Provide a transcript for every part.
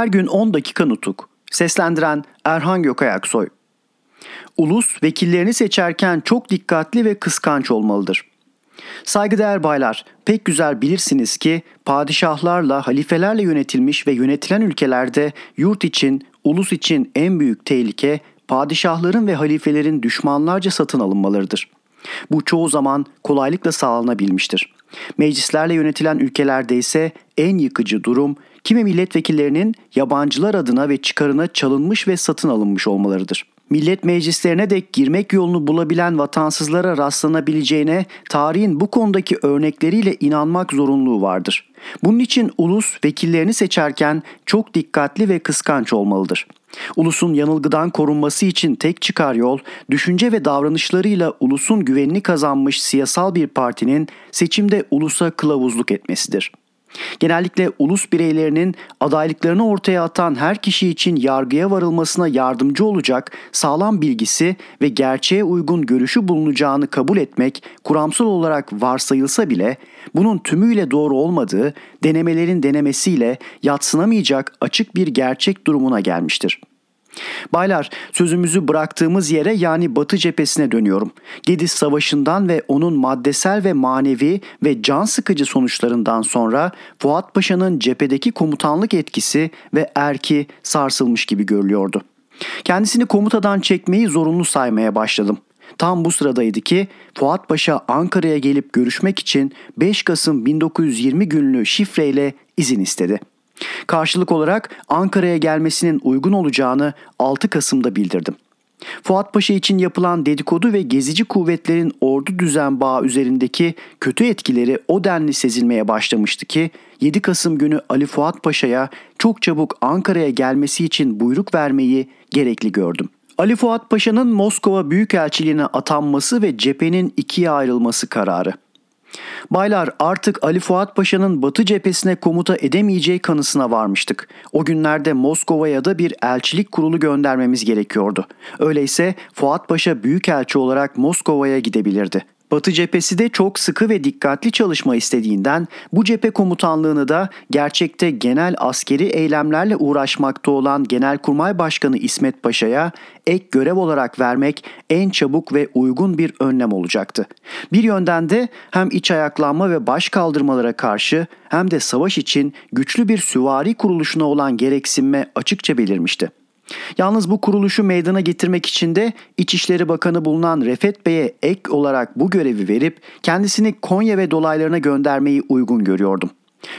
Her gün 10 dakika nutuk. Seslendiren Erhan Gökayaksoy. Ulus vekillerini seçerken çok dikkatli ve kıskanç olmalıdır. Saygıdeğer baylar, pek güzel bilirsiniz ki padişahlarla, halifelerle yönetilmiş ve yönetilen ülkelerde yurt için, ulus için en büyük tehlike padişahların ve halifelerin düşmanlarca satın alınmalarıdır. Bu çoğu zaman kolaylıkla sağlanabilmiştir. Meclislerle yönetilen ülkelerde ise en yıkıcı durum kimi milletvekillerinin yabancılar adına ve çıkarına çalınmış ve satın alınmış olmalarıdır. Millet meclislerine dek girmek yolunu bulabilen vatansızlara rastlanabileceğine tarihin bu konudaki örnekleriyle inanmak zorunluluğu vardır. Bunun için ulus vekillerini seçerken çok dikkatli ve kıskanç olmalıdır. Ulusun yanılgıdan korunması için tek çıkar yol, düşünce ve davranışlarıyla ulusun güvenini kazanmış siyasal bir partinin seçimde ulusa kılavuzluk etmesidir. Genellikle ulus bireylerinin adaylıklarını ortaya atan her kişi için yargıya varılmasına yardımcı olacak sağlam bilgisi ve gerçeğe uygun görüşü bulunacağını kabul etmek kuramsal olarak varsayılsa bile bunun tümüyle doğru olmadığı denemelerin denemesiyle yatsınamayacak açık bir gerçek durumuna gelmiştir. Baylar sözümüzü bıraktığımız yere yani Batı cephesine dönüyorum. Gediz Savaşı'ndan ve onun maddesel ve manevi ve can sıkıcı sonuçlarından sonra Fuat Paşa'nın cephedeki komutanlık etkisi ve erki sarsılmış gibi görülüyordu. Kendisini komutadan çekmeyi zorunlu saymaya başladım. Tam bu sıradaydı ki Fuat Paşa Ankara'ya gelip görüşmek için 5 Kasım 1920 günlü şifreyle izin istedi. Karşılık olarak Ankara'ya gelmesinin uygun olacağını 6 Kasım'da bildirdim. Fuat Paşa için yapılan dedikodu ve gezici kuvvetlerin ordu düzen bağı üzerindeki kötü etkileri o denli sezilmeye başlamıştı ki 7 Kasım günü Ali Fuat Paşa'ya çok çabuk Ankara'ya gelmesi için buyruk vermeyi gerekli gördüm. Ali Fuat Paşa'nın Moskova Büyükelçiliğine atanması ve cephenin ikiye ayrılması kararı. Baylar artık Ali Fuat Paşa'nın Batı cephesine komuta edemeyeceği kanısına varmıştık. O günlerde Moskova'ya da bir elçilik kurulu göndermemiz gerekiyordu. Öyleyse Fuat Paşa büyükelçi olarak Moskova'ya gidebilirdi. Batı cephesi de çok sıkı ve dikkatli çalışma istediğinden bu cephe komutanlığını da gerçekte genel askeri eylemlerle uğraşmakta olan Genelkurmay Başkanı İsmet Paşa'ya ek görev olarak vermek en çabuk ve uygun bir önlem olacaktı. Bir yönden de hem iç ayaklanma ve baş kaldırmalara karşı hem de savaş için güçlü bir süvari kuruluşuna olan gereksinme açıkça belirmişti. Yalnız bu kuruluşu meydana getirmek için de İçişleri Bakanı bulunan Refet Bey'e ek olarak bu görevi verip kendisini Konya ve dolaylarına göndermeyi uygun görüyordum.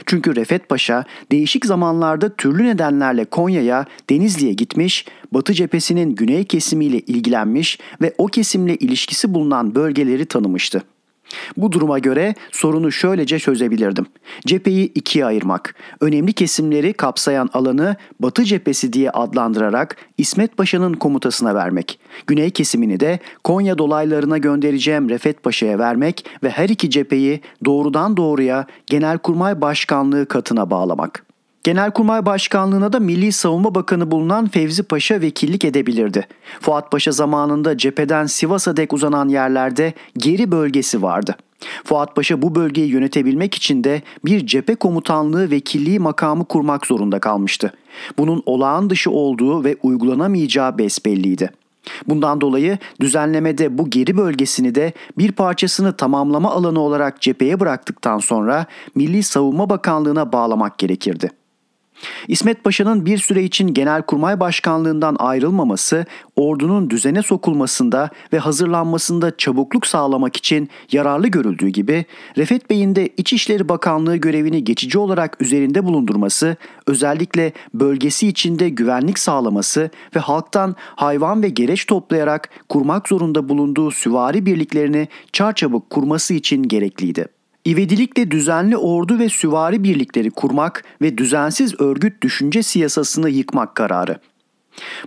Çünkü Refet Paşa değişik zamanlarda türlü nedenlerle Konya'ya, Denizli'ye gitmiş, Batı cephesinin güney kesimiyle ilgilenmiş ve o kesimle ilişkisi bulunan bölgeleri tanımıştı. Bu duruma göre sorunu şöylece çözebilirdim. Cepheyi ikiye ayırmak, önemli kesimleri kapsayan alanı Batı cephesi diye adlandırarak İsmet Paşa'nın komutasına vermek, güney kesimini de Konya dolaylarına göndereceğim Refet Paşa'ya vermek ve her iki cepheyi doğrudan doğruya Genelkurmay Başkanlığı katına bağlamak. Genelkurmay Başkanlığı'na da Milli Savunma Bakanı bulunan Fevzi Paşa vekillik edebilirdi. Fuat Paşa zamanında cepheden Sivas'a dek uzanan yerlerde geri bölgesi vardı. Fuat Paşa bu bölgeyi yönetebilmek için de bir cephe komutanlığı vekilliği makamı kurmak zorunda kalmıştı. Bunun olağan dışı olduğu ve uygulanamayacağı besbelliydi. Bundan dolayı düzenlemede bu geri bölgesini de bir parçasını tamamlama alanı olarak cepheye bıraktıktan sonra Milli Savunma Bakanlığı'na bağlamak gerekirdi. İsmet Paşa'nın bir süre için Genelkurmay Başkanlığından ayrılmaması, ordunun düzene sokulmasında ve hazırlanmasında çabukluk sağlamak için yararlı görüldüğü gibi, Refet Bey'in de İçişleri Bakanlığı görevini geçici olarak üzerinde bulundurması, özellikle bölgesi içinde güvenlik sağlaması ve halktan hayvan ve gereç toplayarak kurmak zorunda bulunduğu süvari birliklerini çarçabuk kurması için gerekliydi. İvedilikle düzenli ordu ve süvari birlikleri kurmak ve düzensiz örgüt düşünce siyasasını yıkmak kararı.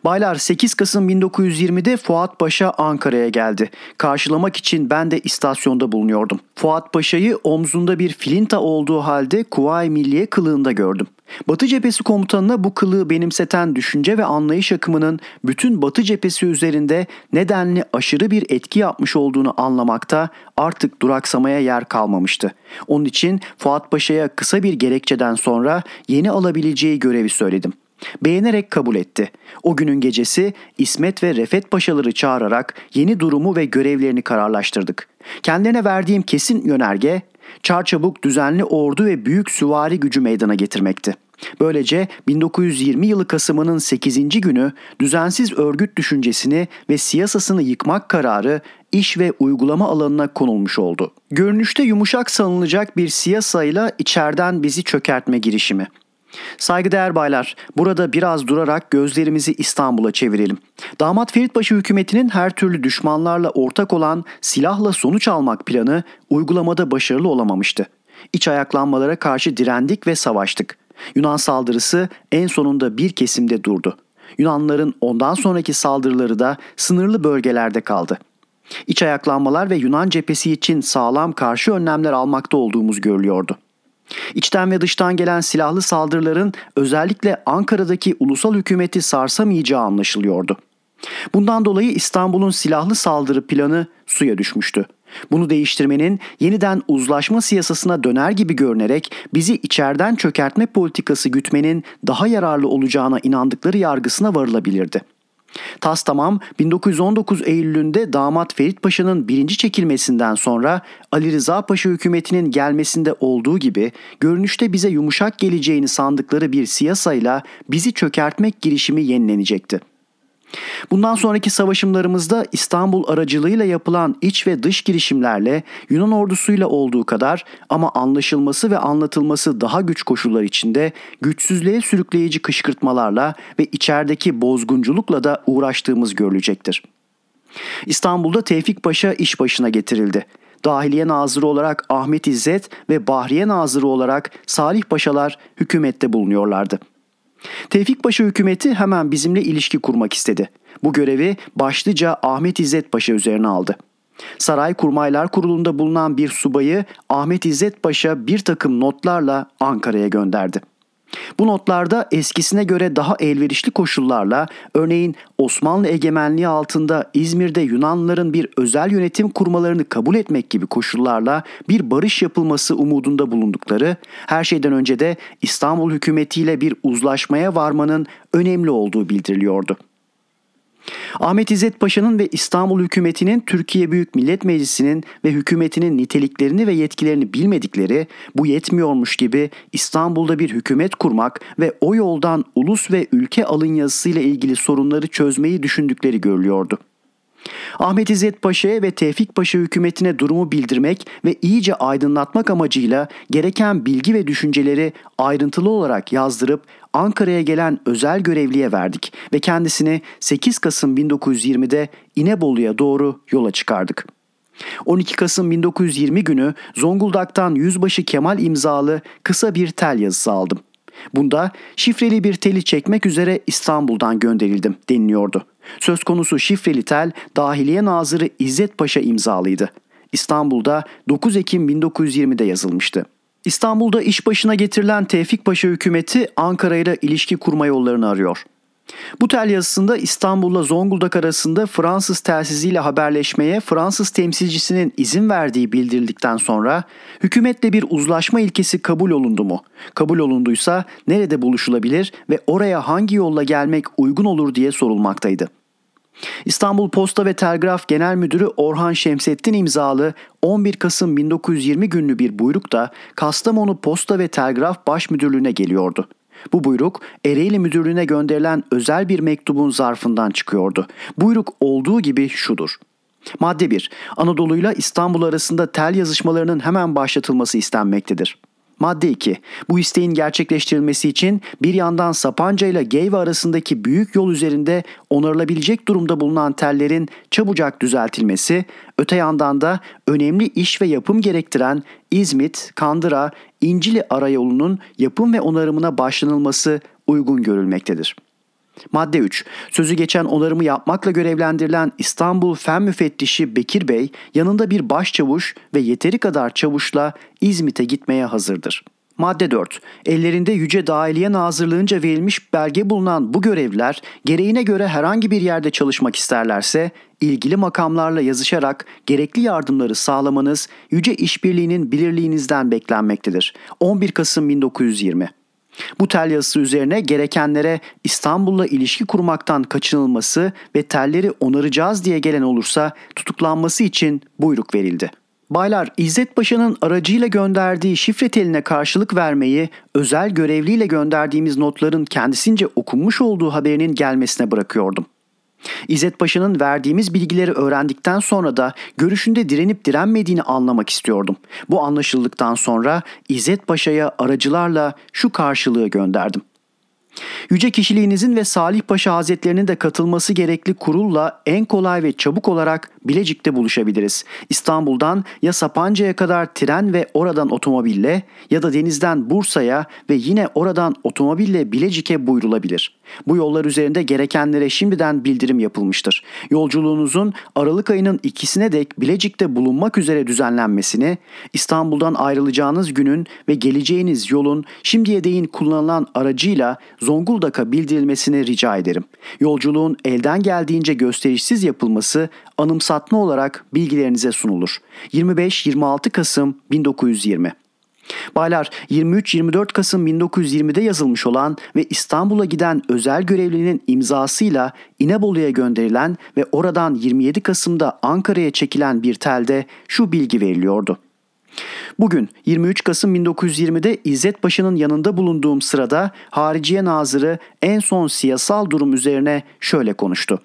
Baylar 8 Kasım 1920'de Fuat Paşa Ankara'ya geldi. Karşılamak için ben de istasyonda bulunuyordum. Fuat Paşa'yı omzunda bir filinta olduğu halde Kuvayi Milliye kılığında gördüm. Batı cephesi komutanına bu kılığı benimseten düşünce ve anlayış akımının bütün Batı cephesi üzerinde nedenli aşırı bir etki yapmış olduğunu anlamakta artık duraksamaya yer kalmamıştı. Onun için Fuat Paşa'ya kısa bir gerekçeden sonra yeni alabileceği görevi söyledim. Beğenerek kabul etti. O günün gecesi İsmet ve Refet Paşaları çağırarak yeni durumu ve görevlerini kararlaştırdık. Kendilerine verdiğim kesin yönerge çarçabuk düzenli ordu ve büyük süvari gücü meydana getirmekti. Böylece 1920 yılı Kasım'ının 8. günü düzensiz örgüt düşüncesini ve siyasasını yıkmak kararı iş ve uygulama alanına konulmuş oldu. Görünüşte yumuşak sanılacak bir siyasayla içeriden bizi çökertme girişimi. Saygıdeğer baylar, burada biraz durarak gözlerimizi İstanbul'a çevirelim. Damat Feritpaşa hükümetinin her türlü düşmanlarla ortak olan silahla sonuç almak planı uygulamada başarılı olamamıştı. İç ayaklanmalara karşı direndik ve savaştık. Yunan saldırısı en sonunda bir kesimde durdu. Yunanların ondan sonraki saldırıları da sınırlı bölgelerde kaldı. İç ayaklanmalar ve Yunan cephesi için sağlam karşı önlemler almakta olduğumuz görülüyordu. İçten ve dıştan gelen silahlı saldırıların özellikle Ankara'daki ulusal hükümeti sarsamayacağı anlaşılıyordu. Bundan dolayı İstanbul'un silahlı saldırı planı suya düşmüştü. Bunu değiştirmenin yeniden uzlaşma siyasasına döner gibi görünerek bizi içeriden çökertme politikası gütmenin daha yararlı olacağına inandıkları yargısına varılabilirdi. Tas tamam 1919 Eylül'ünde damat Ferit Paşa'nın birinci çekilmesinden sonra Ali Rıza Paşa hükümetinin gelmesinde olduğu gibi görünüşte bize yumuşak geleceğini sandıkları bir siyasayla bizi çökertmek girişimi yenilenecekti. Bundan sonraki savaşımlarımızda İstanbul aracılığıyla yapılan iç ve dış girişimlerle Yunan ordusuyla olduğu kadar ama anlaşılması ve anlatılması daha güç koşullar içinde güçsüzlüğe sürükleyici kışkırtmalarla ve içerideki bozgunculukla da uğraştığımız görülecektir. İstanbul'da Tevfik Paşa iş başına getirildi. Dahiliye Nazırı olarak Ahmet İzzet ve Bahriye Nazırı olarak Salih Paşalar hükümette bulunuyorlardı. Tevfik Paşa hükümeti hemen bizimle ilişki kurmak istedi. Bu görevi başlıca Ahmet İzzet Paşa üzerine aldı. Saray Kurmaylar Kurulu'nda bulunan bir subayı Ahmet İzzet Paşa bir takım notlarla Ankara'ya gönderdi. Bu notlarda eskisine göre daha elverişli koşullarla örneğin Osmanlı egemenliği altında İzmir'de Yunanlıların bir özel yönetim kurmalarını kabul etmek gibi koşullarla bir barış yapılması umudunda bulundukları, her şeyden önce de İstanbul hükümetiyle bir uzlaşmaya varmanın önemli olduğu bildiriliyordu. Ahmet İzzet Paşa'nın ve İstanbul hükümetinin Türkiye Büyük Millet Meclisi'nin ve hükümetinin niteliklerini ve yetkilerini bilmedikleri, bu yetmiyormuş gibi İstanbul'da bir hükümet kurmak ve o yoldan ulus ve ülke alın yazısıyla ilgili sorunları çözmeyi düşündükleri görülüyordu. Ahmet İzzet Paşa'ya ve Tevfik Paşa hükümetine durumu bildirmek ve iyice aydınlatmak amacıyla gereken bilgi ve düşünceleri ayrıntılı olarak yazdırıp Ankara'ya gelen özel görevliye verdik ve kendisini 8 Kasım 1920'de İnebolu'ya doğru yola çıkardık. 12 Kasım 1920 günü Zonguldak'tan Yüzbaşı Kemal imzalı kısa bir tel yazısı aldım. Bunda şifreli bir teli çekmek üzere İstanbul'dan gönderildim deniliyordu. Söz konusu şifreli tel Dahiliye Nazırı İzzet Paşa imzalıydı. İstanbul'da 9 Ekim 1920'de yazılmıştı. İstanbul'da iş başına getirilen Tevfik Paşa hükümeti Ankara ile ilişki kurma yollarını arıyor. Bu tel yazısında İstanbul'la Zonguldak arasında Fransız telsiziyle haberleşmeye Fransız temsilcisinin izin verdiği bildirildikten sonra hükümetle bir uzlaşma ilkesi kabul olundu mu? Kabul olunduysa nerede buluşulabilir ve oraya hangi yolla gelmek uygun olur diye sorulmaktaydı. İstanbul Posta ve Telgraf Genel Müdürü Orhan Şemsettin imzalı 11 Kasım 1920 günlü bir buyruk da Kastamonu Posta ve Telgraf Baş Müdürlüğü'ne geliyordu. Bu buyruk Ereğli Müdürlüğü'ne gönderilen özel bir mektubun zarfından çıkıyordu. Buyruk olduğu gibi şudur. Madde 1. Anadolu ile İstanbul arasında tel yazışmalarının hemen başlatılması istenmektedir. Madde 2. Bu isteğin gerçekleştirilmesi için bir yandan Sapanca ile Geyve arasındaki büyük yol üzerinde onarılabilecek durumda bulunan tellerin çabucak düzeltilmesi, öte yandan da önemli iş ve yapım gerektiren İzmit, Kandıra, İncili arayolunun yapım ve onarımına başlanılması uygun görülmektedir. Madde 3. Sözü geçen onarımı yapmakla görevlendirilen İstanbul Fen Müfettişi Bekir Bey yanında bir başçavuş ve yeteri kadar çavuşla İzmit'e gitmeye hazırdır. Madde 4. Ellerinde Yüce Dahiliye Nazırlığınca verilmiş belge bulunan bu görevliler gereğine göre herhangi bir yerde çalışmak isterlerse ilgili makamlarla yazışarak gerekli yardımları sağlamanız Yüce İşbirliği'nin bilirliğinizden beklenmektedir. 11 Kasım 1920 Bu tel yazısı üzerine gerekenlere İstanbul'la ilişki kurmaktan kaçınılması ve telleri onaracağız diye gelen olursa tutuklanması için buyruk verildi. Baylar İzzet Paşa'nın aracıyla gönderdiği şifre teline karşılık vermeyi özel görevliyle gönderdiğimiz notların kendisince okunmuş olduğu haberinin gelmesine bırakıyordum. İzzet Paşa'nın verdiğimiz bilgileri öğrendikten sonra da görüşünde direnip direnmediğini anlamak istiyordum. Bu anlaşıldıktan sonra İzzet Paşa'ya aracılarla şu karşılığı gönderdim. Yüce kişiliğinizin ve Salih Paşa Hazretlerinin de katılması gerekli kurulla en kolay ve çabuk olarak Bilecik'te buluşabiliriz. İstanbul'dan ya Sapanca'ya kadar tren ve oradan otomobille ya da denizden Bursa'ya ve yine oradan otomobille Bilecik'e buyrulabilir. Bu yollar üzerinde gerekenlere şimdiden bildirim yapılmıştır. Yolculuğunuzun Aralık ayının ikisine dek Bilecik'te bulunmak üzere düzenlenmesini, İstanbul'dan ayrılacağınız günün ve geleceğiniz yolun şimdiye değin kullanılan aracıyla Zonguldak'a bildirilmesini rica ederim. Yolculuğun elden geldiğince gösterişsiz yapılması anımsatma olarak bilgilerinize sunulur. 25-26 Kasım 1920 Baylar 23-24 Kasım 1920'de yazılmış olan ve İstanbul'a giden özel görevlinin imzasıyla İnebolu'ya gönderilen ve oradan 27 Kasım'da Ankara'ya çekilen bir telde şu bilgi veriliyordu. Bugün 23 Kasım 1920'de İzzet Paşa'nın yanında bulunduğum sırada Hariciye Nazırı en son siyasal durum üzerine şöyle konuştu.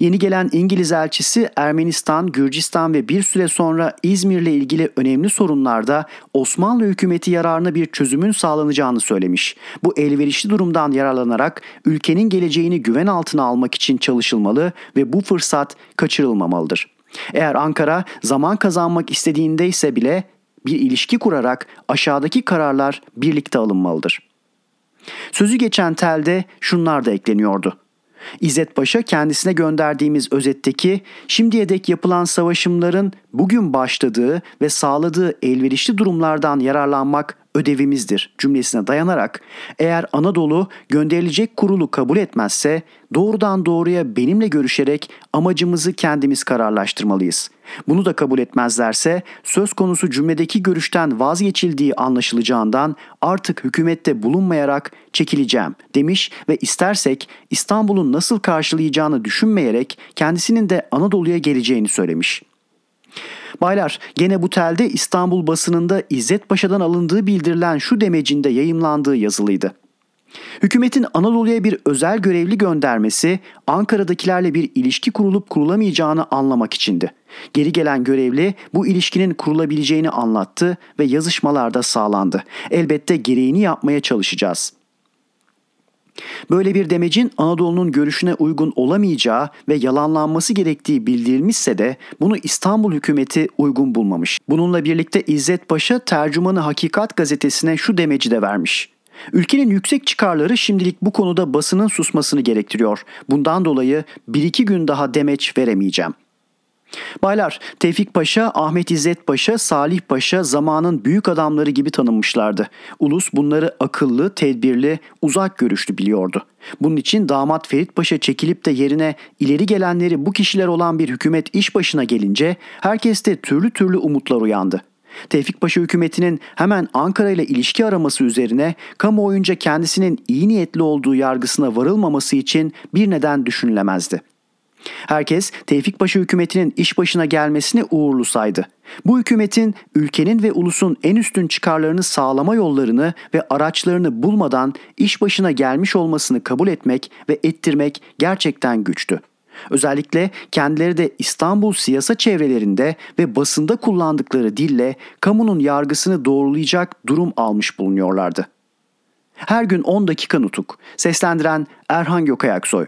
Yeni gelen İngiliz elçisi Ermenistan, Gürcistan ve bir süre sonra İzmir'le ilgili önemli sorunlarda Osmanlı hükümeti yararına bir çözümün sağlanacağını söylemiş. Bu elverişli durumdan yararlanarak ülkenin geleceğini güven altına almak için çalışılmalı ve bu fırsat kaçırılmamalıdır. Eğer Ankara zaman kazanmak istediğinde ise bile bir ilişki kurarak aşağıdaki kararlar birlikte alınmalıdır. Sözü geçen telde şunlar da ekleniyordu. İzzet Paşa kendisine gönderdiğimiz özetteki şimdiye dek yapılan savaşımların bugün başladığı ve sağladığı elverişli durumlardan yararlanmak ödevimizdir cümlesine dayanarak eğer Anadolu gönderilecek kurulu kabul etmezse doğrudan doğruya benimle görüşerek amacımızı kendimiz kararlaştırmalıyız. Bunu da kabul etmezlerse söz konusu cümledeki görüşten vazgeçildiği anlaşılacağından artık hükümette bulunmayarak çekileceğim demiş ve istersek İstanbul'un nasıl karşılayacağını düşünmeyerek kendisinin de Anadolu'ya geleceğini söylemiş.'' Baylar gene bu telde İstanbul basınında İzzet Paşa'dan alındığı bildirilen şu demecinde yayımlandığı yazılıydı. Hükümetin Anadolu'ya bir özel görevli göndermesi Ankara'dakilerle bir ilişki kurulup kurulamayacağını anlamak içindi. Geri gelen görevli bu ilişkinin kurulabileceğini anlattı ve yazışmalarda sağlandı. Elbette gereğini yapmaya çalışacağız.'' Böyle bir demecin Anadolu'nun görüşüne uygun olamayacağı ve yalanlanması gerektiği bildirilmişse de bunu İstanbul hükümeti uygun bulmamış. Bununla birlikte İzzet Paşa tercümanı Hakikat gazetesine şu demeci de vermiş. Ülkenin yüksek çıkarları şimdilik bu konuda basının susmasını gerektiriyor. Bundan dolayı bir iki gün daha demeç veremeyeceğim. Baylar, Tevfik Paşa, Ahmet İzzet Paşa, Salih Paşa zamanın büyük adamları gibi tanınmışlardı. Ulus bunları akıllı, tedbirli, uzak görüşlü biliyordu. Bunun için damat Ferit Paşa çekilip de yerine ileri gelenleri bu kişiler olan bir hükümet iş başına gelince herkeste türlü türlü umutlar uyandı. Tevfik Paşa hükümetinin hemen Ankara ile ilişki araması üzerine kamuoyunca kendisinin iyi niyetli olduğu yargısına varılmaması için bir neden düşünülemezdi. Herkes Tevfik Paşa hükümetinin iş başına gelmesini uğurlu saydı. Bu hükümetin ülkenin ve ulusun en üstün çıkarlarını sağlama yollarını ve araçlarını bulmadan iş başına gelmiş olmasını kabul etmek ve ettirmek gerçekten güçtü. Özellikle kendileri de İstanbul siyasa çevrelerinde ve basında kullandıkları dille kamunun yargısını doğrulayacak durum almış bulunuyorlardı. Her gün 10 dakika nutuk. Seslendiren Erhan Gökayaksoy.